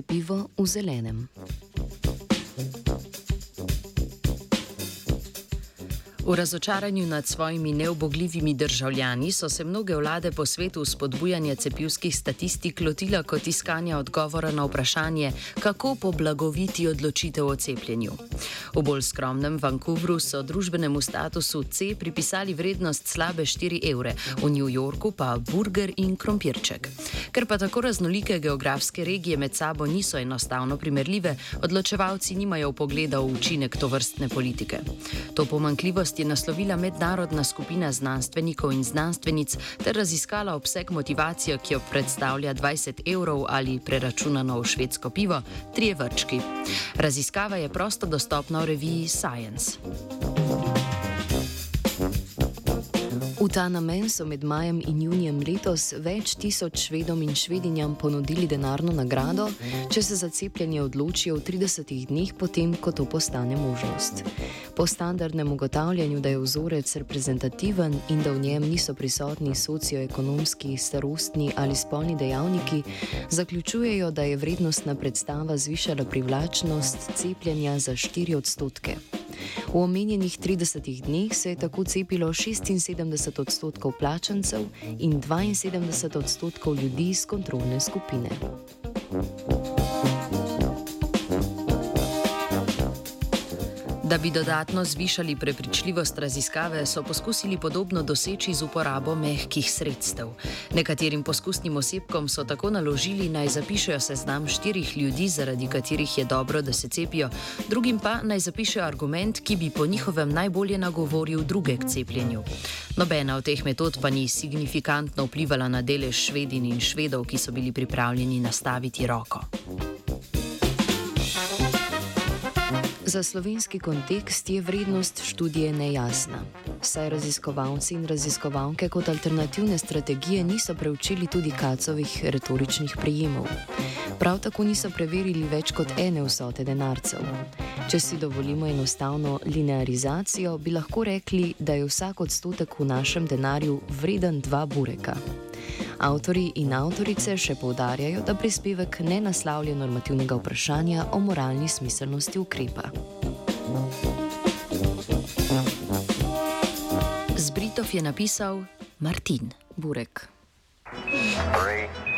živo v zelenem. V razočaranju nad svojimi neobogljivimi državljani so se mnoge vlade po svetu spodbujanja cepivskih statistik lotila kot iskanja odgovora na vprašanje, kako poblagoviti odločitev o cepljenju. V bolj skromnem Vancouvru so družbenemu statusu C pripisali vrednost slabe 4 evre, v New Yorku pa burger in krompirček. Ker pa tako raznolike geografske regije med sabo niso enostavno primerljive, odločevalci nimajo pogleda v učinek to vrstne politike. To pomankljivost je naslovila mednarodna skupina znanstvenikov in znanstvenic ter raziskala obseg motivacije, ki jo predstavlja 20 evrov ali preračunano v švedsko pivo, tri vrčki. Raziskava je prosto dostopna v reviji Science. Ta namen so med majem in junijem letos več tisoč švedom in švedinjam ponudili denarno nagrado, če se za cepljenje odločijo v 30 dneh potem, ko to postane možnost. Po standardnem ugotavljanju, da je vzorec reprezentativen in da v njem niso prisotni socioekonomski, starostni ali spolni dejavniki, zaključujejo, da je vrednostna predstava zvišala privlačnost cepljenja za 4 odstotke. V omenjenih 30 dneh se je tako cepilo 76 odstotkov plačancev in 72 odstotkov ljudi iz kontrolne skupine. Da bi dodatno zvišali prepričljivost raziskave, so poskusili podobno doseči z uporabo mehkih sredstev. Nekaterim poskusnim osebkom so tako naložili, naj zapišejo seznam štirih ljudi, zaradi katerih je dobro, da se cepijo, drugim pa naj zapišejo argument, ki bi po njihovem najbolje nagovoril druge k cepljenju. Nobena od teh metod pa ni signifikantno vplivala na delež švedin in švedov, ki so bili pripravljeni nastaviti roko. Za slovenski kontekst je vrednost študije nejasna. Saj raziskovalci in raziskovalke kot alternativne strategije niso preučili tudi kacovih retoričnih prijemov. Prav tako niso preverili več kot ene vsote denarcev. Če si dovolimo enostavno linearizacijo, bi lahko rekli, da je vsak odstotek v našem denarju vreden dva bureka. Avtori in avtorice še povdarjajo, da prispevek ne naslavlja normativnega vprašanja o moralni smiselnosti ukrepa. Z Britov je napisal Martin Burek. Three,